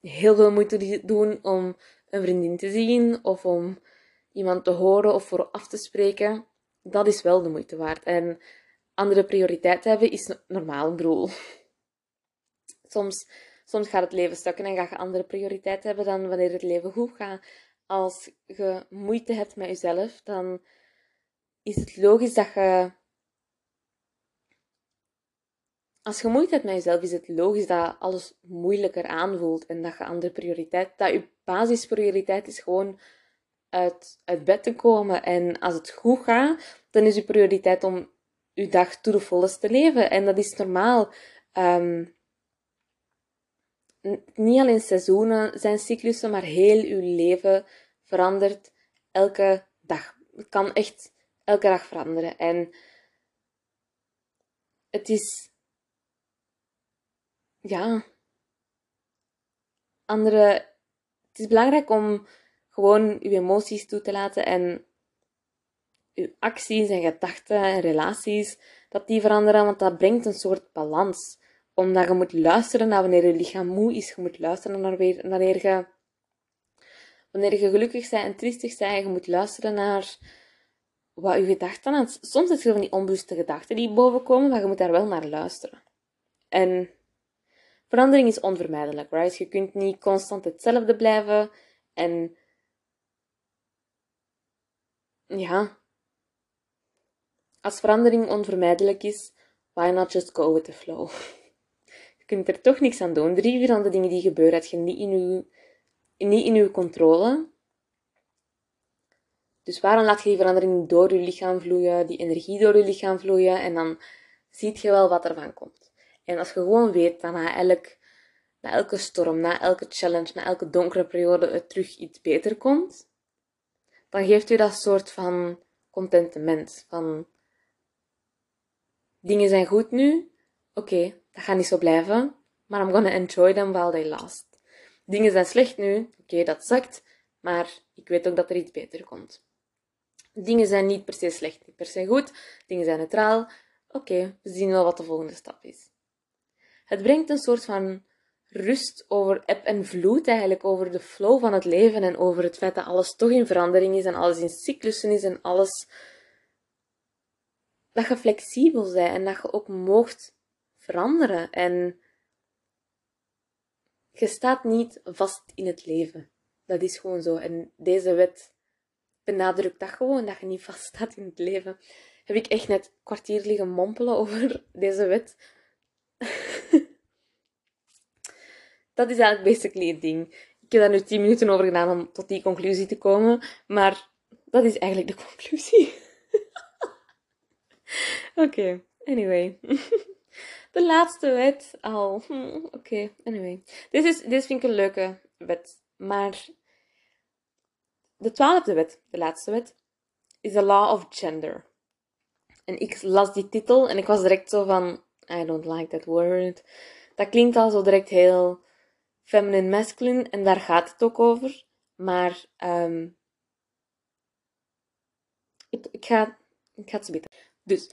heel veel moeite doen om een vriendin te zien of om iemand te horen of voor af te spreken. Dat is wel de moeite waard. En andere prioriteiten hebben is normaal, broer. Soms, soms gaat het leven stukken en ga je andere prioriteiten hebben dan wanneer het leven goed gaat. Als je moeite hebt met jezelf, dan is het logisch dat je als je moeite hebt met jezelf, is het logisch dat alles moeilijker aanvoelt en dat je andere prioriteit, dat je basisprioriteit is gewoon uit, uit bed te komen. En als het goed gaat, dan is je prioriteit om je dag to the te leven. En dat is normaal. Um, niet alleen seizoenen zijn cyclussen, maar heel je leven verandert elke dag. Het kan echt elke dag veranderen. En het is ja, andere. Het is belangrijk om gewoon je emoties toe te laten en je acties en gedachten en relaties, dat die veranderen, want dat brengt een soort balans. Omdat je moet luisteren naar wanneer je lichaam moe is, je moet luisteren naar wanneer je, wanneer je gelukkig bent en triestig bent, je moet luisteren naar wat je gedachten aan. Soms is het van die onbewuste gedachten die bovenkomen, maar je moet daar wel naar luisteren. En verandering is onvermijdelijk, right? Je kunt niet constant hetzelfde blijven en ja, als verandering onvermijdelijk is, why not just go with the flow? Kunt er toch niks aan doen. Drie, vier andere dingen die gebeuren, heb je niet in je, niet in uw controle. Dus waarom laat je die verandering door je lichaam vloeien, die energie door je lichaam vloeien en dan ziet je wel wat er van komt. En als je gewoon weet dat na, elk, na elke storm, na elke challenge, na elke donkere periode het terug iets beter komt, dan geeft u dat soort van contentement. Van dingen zijn goed nu, oké, dat gaat niet zo blijven, maar I'm gonna enjoy them while they last. Dingen zijn slecht nu, oké, dat zakt, maar ik weet ook dat er iets beter komt. Dingen zijn niet per se slecht, niet per se goed, dingen zijn neutraal, oké, we zien wel wat de volgende stap is. Het brengt een soort van rust over eb en vloed, eigenlijk over de flow van het leven en over het feit dat alles toch in verandering is en alles in cyclussen is en alles. Dat je flexibel bent en dat je ook moogt veranderen. En je staat niet vast in het leven. Dat is gewoon zo. En deze wet benadrukt dat gewoon, dat je niet vast staat in het leven heb ik echt net kwartier liggen mompelen over deze wet. dat is eigenlijk basically het ding. Ik heb daar nu 10 minuten over gedaan om tot die conclusie te komen, maar dat is eigenlijk de conclusie. Oké, anyway. De laatste wet al. Hm, oké, anyway. Deze, is, deze vind ik een leuke wet. Maar de twaalfde wet, de laatste wet, is the law of gender. En ik las die titel en ik was direct zo van, I don't like that word. Dat klinkt al zo direct heel feminine, masculine en daar gaat het ook over. Maar um, ik, ik, ga, ik ga het zo beter. Dus,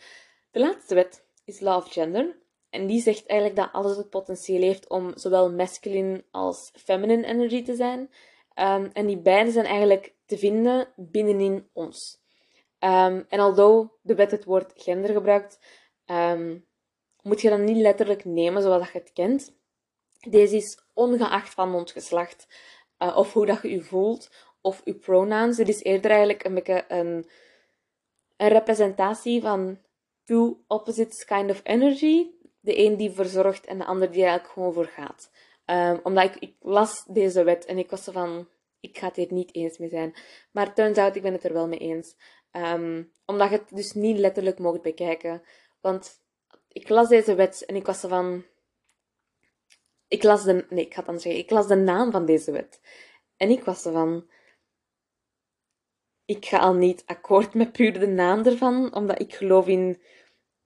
de laatste wet is Law of Gender. En die zegt eigenlijk dat alles het potentieel heeft om zowel masculine als feminine energy te zijn. Um, en die beide zijn eigenlijk te vinden binnenin ons. Um, en although de wet het woord gender gebruikt, um, moet je dat niet letterlijk nemen zoals je het kent. Deze is ongeacht van ons geslacht, uh, of hoe dat je je voelt, of je pronouns. Het is eerder eigenlijk een beetje een, een representatie van two opposites kind of energy. De een die verzorgt en de ander die eigenlijk gewoon voor gaat. Um, omdat ik, ik las deze wet en ik was van, ik ga het hier niet eens mee zijn. Maar turns out, ik ben het er wel mee eens. Um, omdat je het dus niet letterlijk mocht bekijken. Want ik las deze wet en ik was van. Ik las de. Nee, ik ga het dan zeggen. Ik las de naam van deze wet. En ik was van. Ik ga al niet akkoord met puur de naam ervan, omdat ik geloof in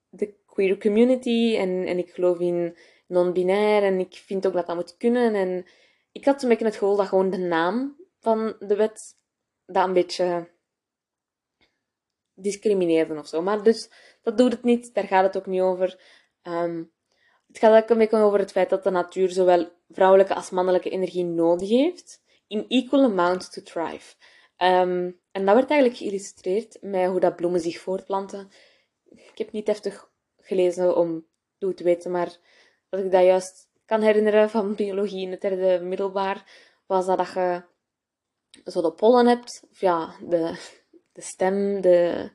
de queer community en, en ik geloof in non-binair en ik vind ook dat dat moet kunnen. En ik had een beetje het gevoel dat gewoon de naam van de wet dat een beetje discrimineerden of zo. Maar dus, dat doet het niet, daar gaat het ook niet over. Um, het gaat ook een beetje over het feit dat de natuur zowel vrouwelijke als mannelijke energie nodig heeft, in equal amount to thrive. Um, en dat werd eigenlijk geïllustreerd met hoe dat bloemen zich voortplanten. Ik heb niet heftig gelezen om toe te weten, maar dat ik dat juist kan herinneren van biologie in het derde middelbaar, was dat, dat je zo de pollen hebt, of ja, de, de stem, de,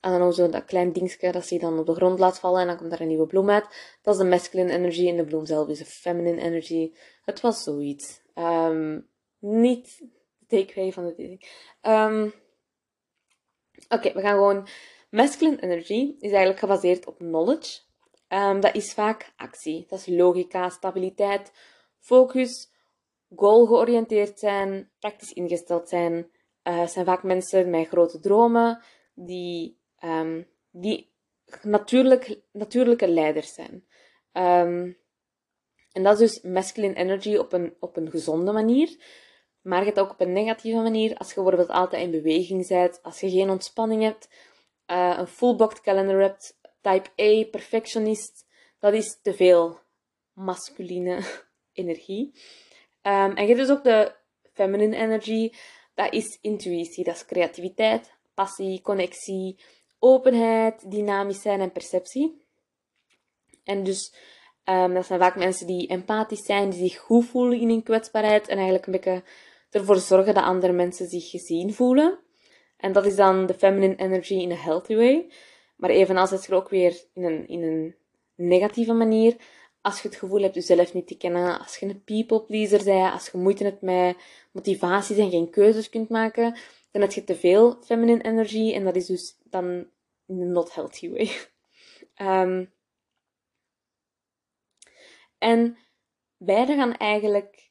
en dan zo dat klein dingetje dat je dan op de grond laat vallen en dan komt daar een nieuwe bloem uit. Dat is de masculine energy en de bloem zelf is de feminine energy. Het was zoiets. Um, niet de takeaway van het ding. Um, Oké, we gaan gewoon... Masculine energy is eigenlijk gebaseerd op knowledge. Um, dat is vaak actie. Dat is logica, stabiliteit, focus, goal georiënteerd zijn, praktisch ingesteld zijn. Uh, het zijn vaak mensen met grote dromen die, um, die natuurlijk, natuurlijke leiders zijn. Um, en dat is dus masculine energy op een, op een gezonde manier. Maar het ook op een negatieve manier. Als je bijvoorbeeld altijd in beweging bent, als je geen ontspanning hebt, uh, een full-booked calendar hebt, type A, perfectionist, dat is te veel masculine energie. Um, en je hebt dus ook de feminine energy, dat is intuïtie, dat is creativiteit, passie, connectie, openheid, dynamisch zijn en perceptie. En dus Um, dat zijn vaak mensen die empathisch zijn, die zich goed voelen in hun kwetsbaarheid en eigenlijk een beetje ervoor zorgen dat andere mensen zich gezien voelen. En dat is dan de feminine energy in a healthy way. Maar evenals het er ook weer in een, in een negatieve manier. Als je het gevoel hebt jezelf niet te kennen, als je een people pleaser bent, als je moeite hebt met motivaties en geen keuzes kunt maken, dan heb je te veel feminine energy en dat is dus dan in een not healthy way. Um, en beide gaan eigenlijk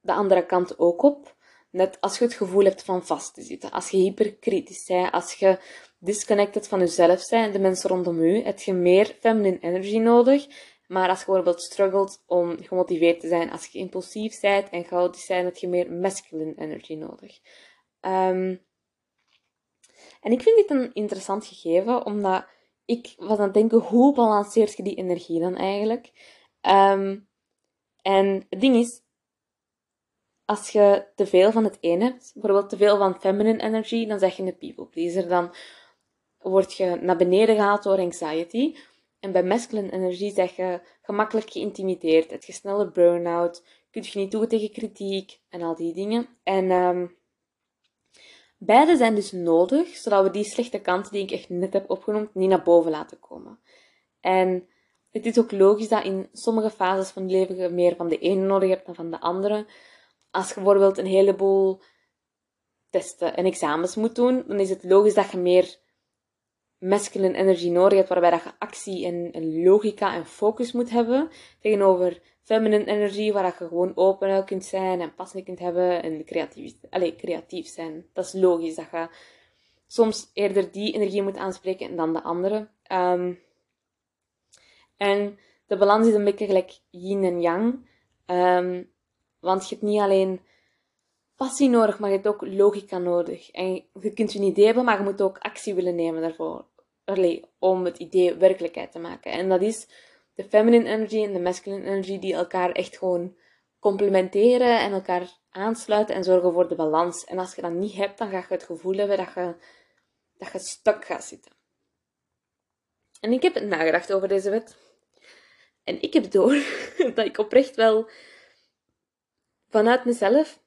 de andere kant ook op. Net als je het gevoel hebt van vast te zitten, als je hyperkritisch bent, als je disconnected van jezelf bent en de mensen rondom je, heb je meer feminine energy nodig. Maar als je bijvoorbeeld struggelt om gemotiveerd te zijn, als je impulsief bent en chaotisch bent, heb je meer masculine energy nodig. Um, en ik vind dit een interessant gegeven, omdat ik was aan het denken, hoe balanceert je die energie dan eigenlijk? Um, en het ding is, als je te veel van het ene hebt, bijvoorbeeld te veel van feminine energy, dan zeg je een people pleaser. Dan word je naar beneden gehaald door anxiety. En bij masculine energie zeg je gemakkelijk geïntimideerd, het je snelle burn-out, kun je niet toe tegen kritiek en al die dingen. En um, beide zijn dus nodig, zodat we die slechte kanten die ik echt net heb opgenoemd, niet naar boven laten komen. En het is ook logisch dat in sommige fases van het leven je meer van de ene nodig hebt dan van de andere. Als je bijvoorbeeld een heleboel testen en examens moet doen, dan is het logisch dat je meer masculine energie nodig hebt, waarbij dat je actie en, logica en focus moet hebben, tegenover feminine energie, waar dat je gewoon open kunt zijn en passend kunt hebben en creatief, creatief zijn. Dat is logisch, dat je soms eerder die energie moet aanspreken dan de andere. Um, en de balans is een beetje gelijk yin en yang. Um, want je hebt niet alleen passie nodig, maar je hebt ook logica nodig. En je kunt een idee hebben, maar je moet ook actie willen nemen daarvoor. Om het idee werkelijkheid te maken. En dat is de feminine energy en de masculine energy die elkaar echt gewoon complementeren en elkaar aansluiten en zorgen voor de balans. En als je dat niet hebt, dan ga je het gevoel hebben dat je, dat je stuk gaat zitten. En ik heb nagedacht over deze wet. En ik heb door dat ik oprecht wel vanuit mezelf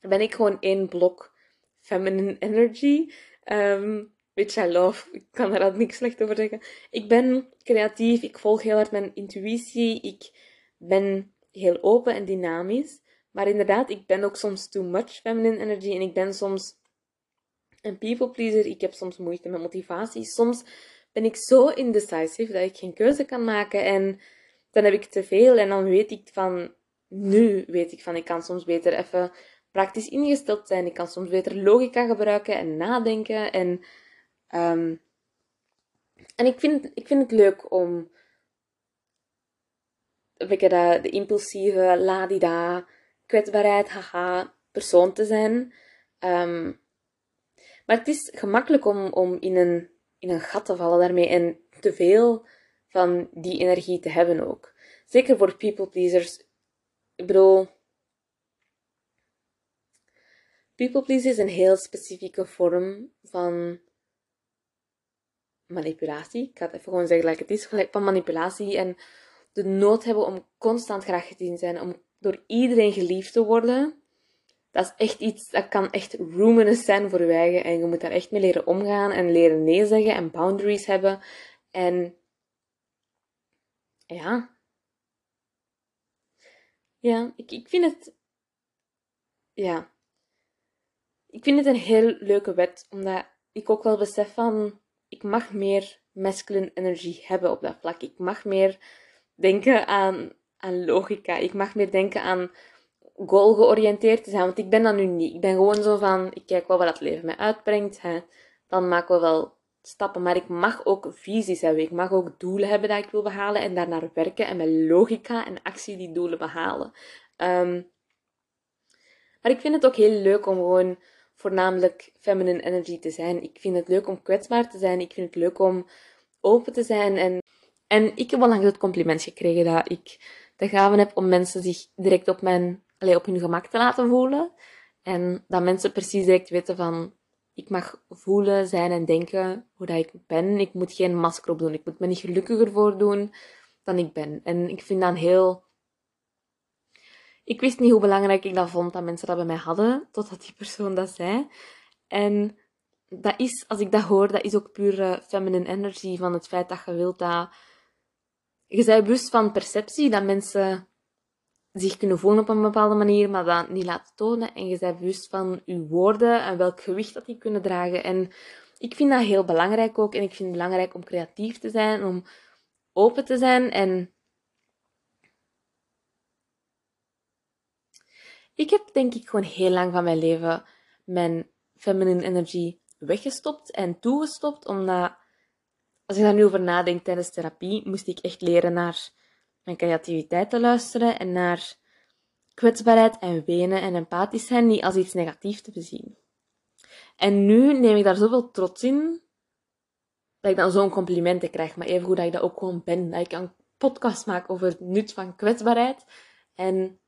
ben ik gewoon één blok feminine energy. Um, which I love. Ik kan er niks slecht over zeggen. Ik ben creatief. Ik volg heel hard mijn intuïtie. Ik ben heel open en dynamisch. Maar inderdaad, ik ben ook soms too much feminine energy. En ik ben soms een people pleaser. Ik heb soms moeite met motivatie. Soms ben ik zo indecisive dat ik geen keuze kan maken. En dan heb ik te veel en dan weet ik van, nu weet ik van, ik kan soms beter even praktisch ingesteld zijn. Ik kan soms beter logica gebruiken en nadenken. En, um, en ik, vind, ik vind het leuk om de, de impulsieve, ladida, kwetsbaarheid, haha, persoon te zijn. Um, maar het is gemakkelijk om, om in een in een gat te vallen daarmee en te veel van die energie te hebben ook. Zeker voor people pleasers. Ik bedoel, people pleasers is een heel specifieke vorm van manipulatie. Ik ga het even gewoon zeggen gelijk het is, van manipulatie en de nood hebben om constant graag gezien te zijn, om door iedereen geliefd te worden dat is echt iets, dat kan echt ruminous zijn voor je. En je moet daar echt mee leren omgaan en leren nee zeggen en boundaries hebben. En ja. Ja, ik, ik vind het. Ja. Ik vind het een heel leuke wet, omdat ik ook wel besef van. Ik mag meer masculine energie hebben op dat vlak. Ik mag meer denken aan, aan logica. Ik mag meer denken aan goal georiënteerd te zijn. Want ik ben dat nu niet. Ik ben gewoon zo van, ik kijk wel wat het leven mij uitbrengt. Hè. Dan maken we wel stappen. Maar ik mag ook visies hebben. Ik mag ook doelen hebben dat ik wil behalen. En daarnaar werken. En met logica en actie die doelen behalen. Um, maar ik vind het ook heel leuk om gewoon voornamelijk feminine energy te zijn. Ik vind het leuk om kwetsbaar te zijn. Ik vind het leuk om open te zijn. En, en ik heb al lang het compliment gekregen dat ik de gave heb om mensen zich direct op mijn allee, op hun gemak te laten voelen. En dat mensen precies direct weten van, ik mag voelen, zijn en denken hoe dat ik ben. Ik moet geen masker op doen. Ik moet me niet gelukkiger voor doen dan ik ben. En ik vind dat heel... Ik wist niet hoe belangrijk ik dat vond dat mensen dat bij mij hadden, totdat die persoon dat zei. En dat is, als ik dat hoor, dat is ook pure feminine energy van het feit dat je wilt dat... Je bent bewust van perceptie, dat mensen zich kunnen voelen op een bepaalde manier, maar dat niet laten tonen. En je bent bewust van je woorden en welk gewicht dat die kunnen dragen. En ik vind dat heel belangrijk ook. En ik vind het belangrijk om creatief te zijn, om open te zijn. En ik heb denk ik gewoon heel lang van mijn leven mijn feminine energy weggestopt en toegestopt, omdat als ik daar nu over nadenk tijdens therapie, moest ik echt leren naar mijn creativiteit te luisteren en naar kwetsbaarheid en wenen en empathisch zijn niet als iets negatiefs te bezien. En nu neem ik daar zoveel trots in, dat ik dan zo'n complimenten krijg, maar even goed dat ik dat ook gewoon ben. Dat ik een podcast maak over het nut van kwetsbaarheid. En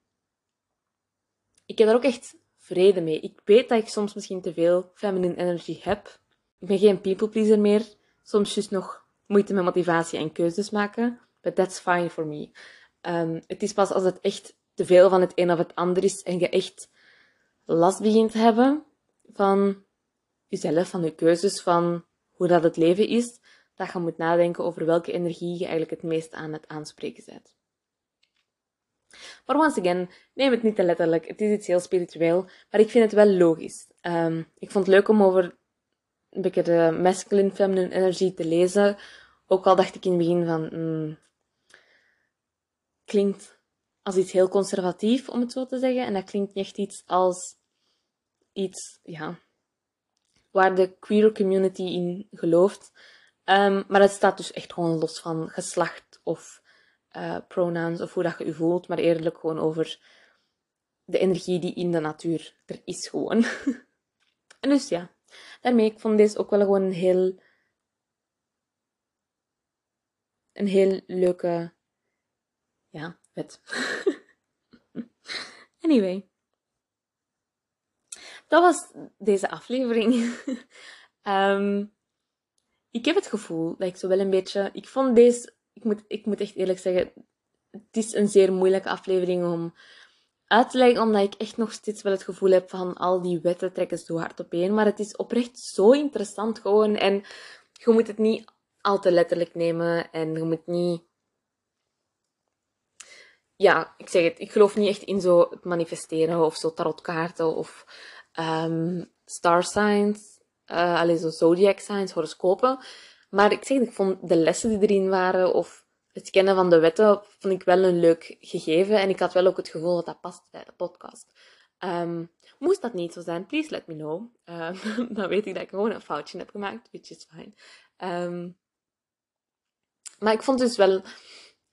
ik heb daar ook echt vrede mee. Ik weet dat ik soms misschien te veel feminine energy heb. Ik ben geen people pleaser meer. Soms just nog moeite met motivatie en keuzes maken. But that's fine for me. Um, het is pas als het echt te veel van het een of het ander is en je echt last begint te hebben van jezelf, van je keuzes, van hoe dat het leven is, dat je moet nadenken over welke energie je eigenlijk het meest aan het aanspreken bent. Maar once again, neem het niet te letterlijk. Het is iets heel spiritueel, maar ik vind het wel logisch. Um, ik vond het leuk om over een beetje de masculine, feminine energy te lezen. Ook al dacht ik in het begin van, mm, klinkt als iets heel conservatief, om het zo te zeggen. En dat klinkt niet echt iets als iets, ja, waar de queer community in gelooft. Um, maar het staat dus echt gewoon los van geslacht of uh, pronouns of hoe dat je je voelt, maar eerlijk gewoon over de energie die in de natuur er is gewoon. en dus ja, daarmee, ik vond deze ook wel gewoon een heel, een heel leuke, ja, wet. anyway. Dat was deze aflevering. um, ik heb het gevoel dat ik zo wel een beetje... Ik vond deze ik moet, ik moet echt eerlijk zeggen, het is een zeer moeilijke aflevering om uit te leggen, omdat ik echt nog steeds wel het gevoel heb van al die wetten trekken zo hard op één. Maar het is oprecht zo interessant gewoon. En je moet het niet al te letterlijk nemen en je moet niet... Ja, ik zeg het, ik geloof niet echt in zo het manifesteren of zo tarotkaarten of um, star signs, uh, alleen zo zodiac signs, horoscopen. Maar ik zeg, ik vond de lessen die erin waren, of het kennen van de wetten, vond ik wel een leuk gegeven. En ik had wel ook het gevoel dat dat past bij de podcast. Um, moest dat niet zo zijn, please let me know. Um, dan weet ik dat ik gewoon een foutje heb gemaakt, which is fine. Maar ik vond dus wel...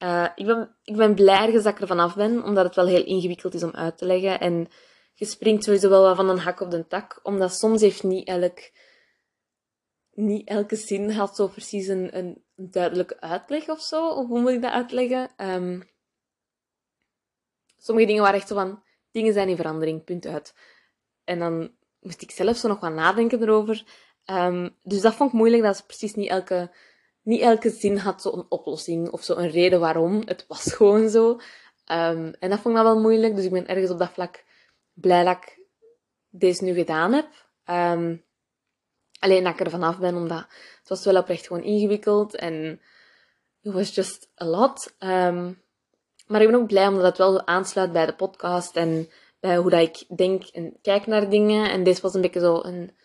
Uh, ik, ben, ik ben blij ergens dat ik er vanaf ben, omdat het wel heel ingewikkeld is om uit te leggen. En je springt sowieso wel van een hak op de tak, omdat soms heeft niet elk niet elke zin had zo precies een, een duidelijke uitleg of zo. Of hoe moet ik dat uitleggen? Um, sommige dingen waren echt zo van, dingen zijn in verandering, punt uit. En dan moest ik zelf zo nog wat nadenken erover. Um, dus dat vond ik moeilijk, dat is precies niet elke, niet elke zin had zo'n oplossing of zo een reden waarom. Het was gewoon zo. Um, en dat vond ik dan wel moeilijk, dus ik ben ergens op dat vlak blij dat ik deze nu gedaan heb. Um, Alleen dat ik er vanaf ben, omdat het was wel oprecht gewoon ingewikkeld en it was just a lot. Um, maar ik ben ook blij omdat het wel aansluit bij de podcast en bij hoe dat ik denk en kijk naar dingen. En deze was een beetje zo een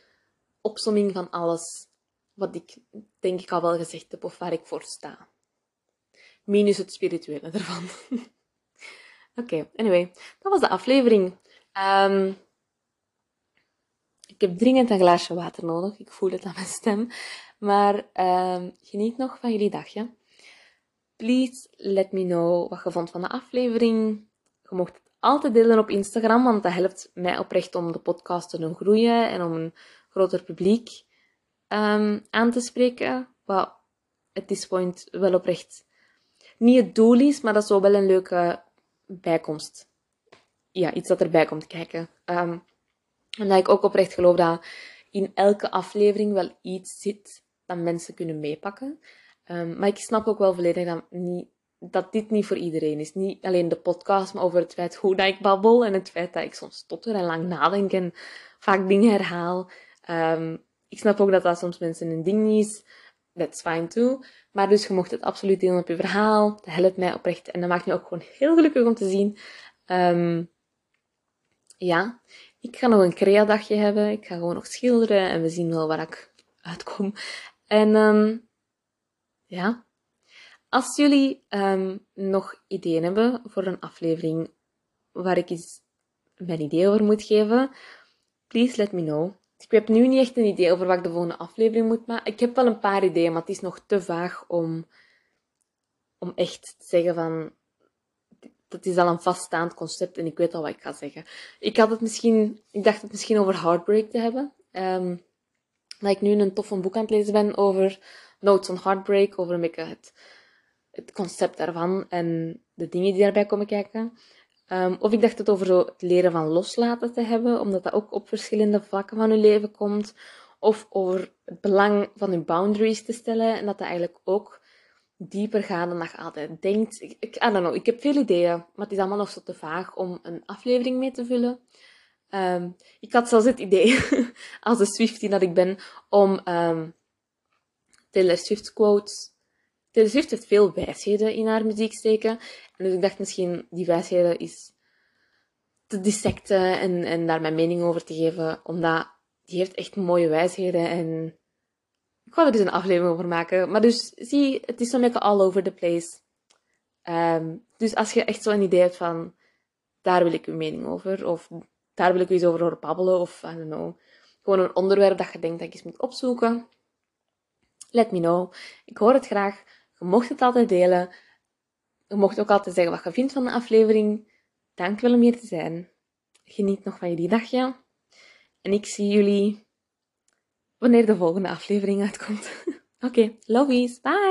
opsomming van alles wat ik denk ik al wel gezegd heb of waar ik voor sta. Minus het spirituele ervan. Oké, anyway, dat was de aflevering. Um, ik heb dringend een glaasje water nodig. Ik voel het aan mijn stem. Maar uh, geniet nog van jullie dagje. Please let me know wat je vond van de aflevering. Je mocht het altijd delen op Instagram, want dat helpt mij oprecht om de podcast te doen groeien en om een groter publiek um, aan te spreken. Wat at this point wel oprecht niet het doel is, maar dat is wel een leuke bijkomst. Ja, iets dat erbij komt kijken. Um, en dat ik ook oprecht geloof dat in elke aflevering wel iets zit dat mensen kunnen meepakken. Um, maar ik snap ook wel volledig dat niet dat dit niet voor iedereen is. Niet alleen de podcast, maar over het feit hoe dat ik babbel en het feit dat ik soms stotter en lang nadenk en vaak dingen herhaal. Ehm, ik snap ook dat dat soms mensen een ding is. That's fine too. Maar dus je mocht het absoluut delen op je verhaal. Dat helpt mij oprecht en dat maakt me ook gewoon heel gelukkig om te zien. Um, ja, ik ga nog een crea-dagje hebben. Ik ga gewoon nog schilderen en we zien wel waar ik uitkom. En um, ja, als jullie um, nog ideeën hebben voor een aflevering waar ik eens mijn idee over moet geven, please let me know. Ik heb nu niet echt een idee over wat ik de volgende aflevering moet maken. Ik heb wel een paar ideeën, maar het is nog te vaag om, om echt te zeggen van... Dat is al een vaststaand concept en ik weet al wat ik ga zeggen. Ik, had het misschien, ik dacht het misschien over Heartbreak te hebben. Um, dat ik nu een toffe boek aan het lezen ben over Notes on Heartbreak, over een beetje het, het concept daarvan en de dingen die daarbij komen kijken. Um, of ik dacht het over zo het leren van loslaten te hebben, omdat dat ook op verschillende vlakken van je leven komt. Of over het belang van je boundaries te stellen en dat dat eigenlijk ook dieper gaat dan dat je altijd denkt. Ik, ik, I ik heb veel ideeën, maar het is allemaal nog zo te vaag om een aflevering mee te vullen. Um, ik had zelfs het idee, als de Swiftie dat ik ben, om um, Taylor Swift quotes. Taylor Swift heeft veel wijsheden in haar muziek steken. En dus ik dacht misschien, die wijsheden is te dissecten en, en daar mijn mening over te geven. Omdat die heeft echt mooie wijsheden en ik wou er dus een aflevering over maken. Maar dus, zie, het is zo'n beetje all over the place. Um, dus als je echt zo'n idee hebt van, daar wil ik uw mening over, of daar wil ik eens over horen babbelen, of, I don't know, gewoon een onderwerp dat je denkt dat ik eens moet opzoeken, let me know. Ik hoor het graag. Je mocht het altijd delen. Je mocht ook altijd zeggen wat je vindt van de aflevering. Dank wel om hier te zijn. Geniet nog van jullie dagje. En ik zie jullie wanneer de volgende aflevering uitkomt. Oké, love Bye!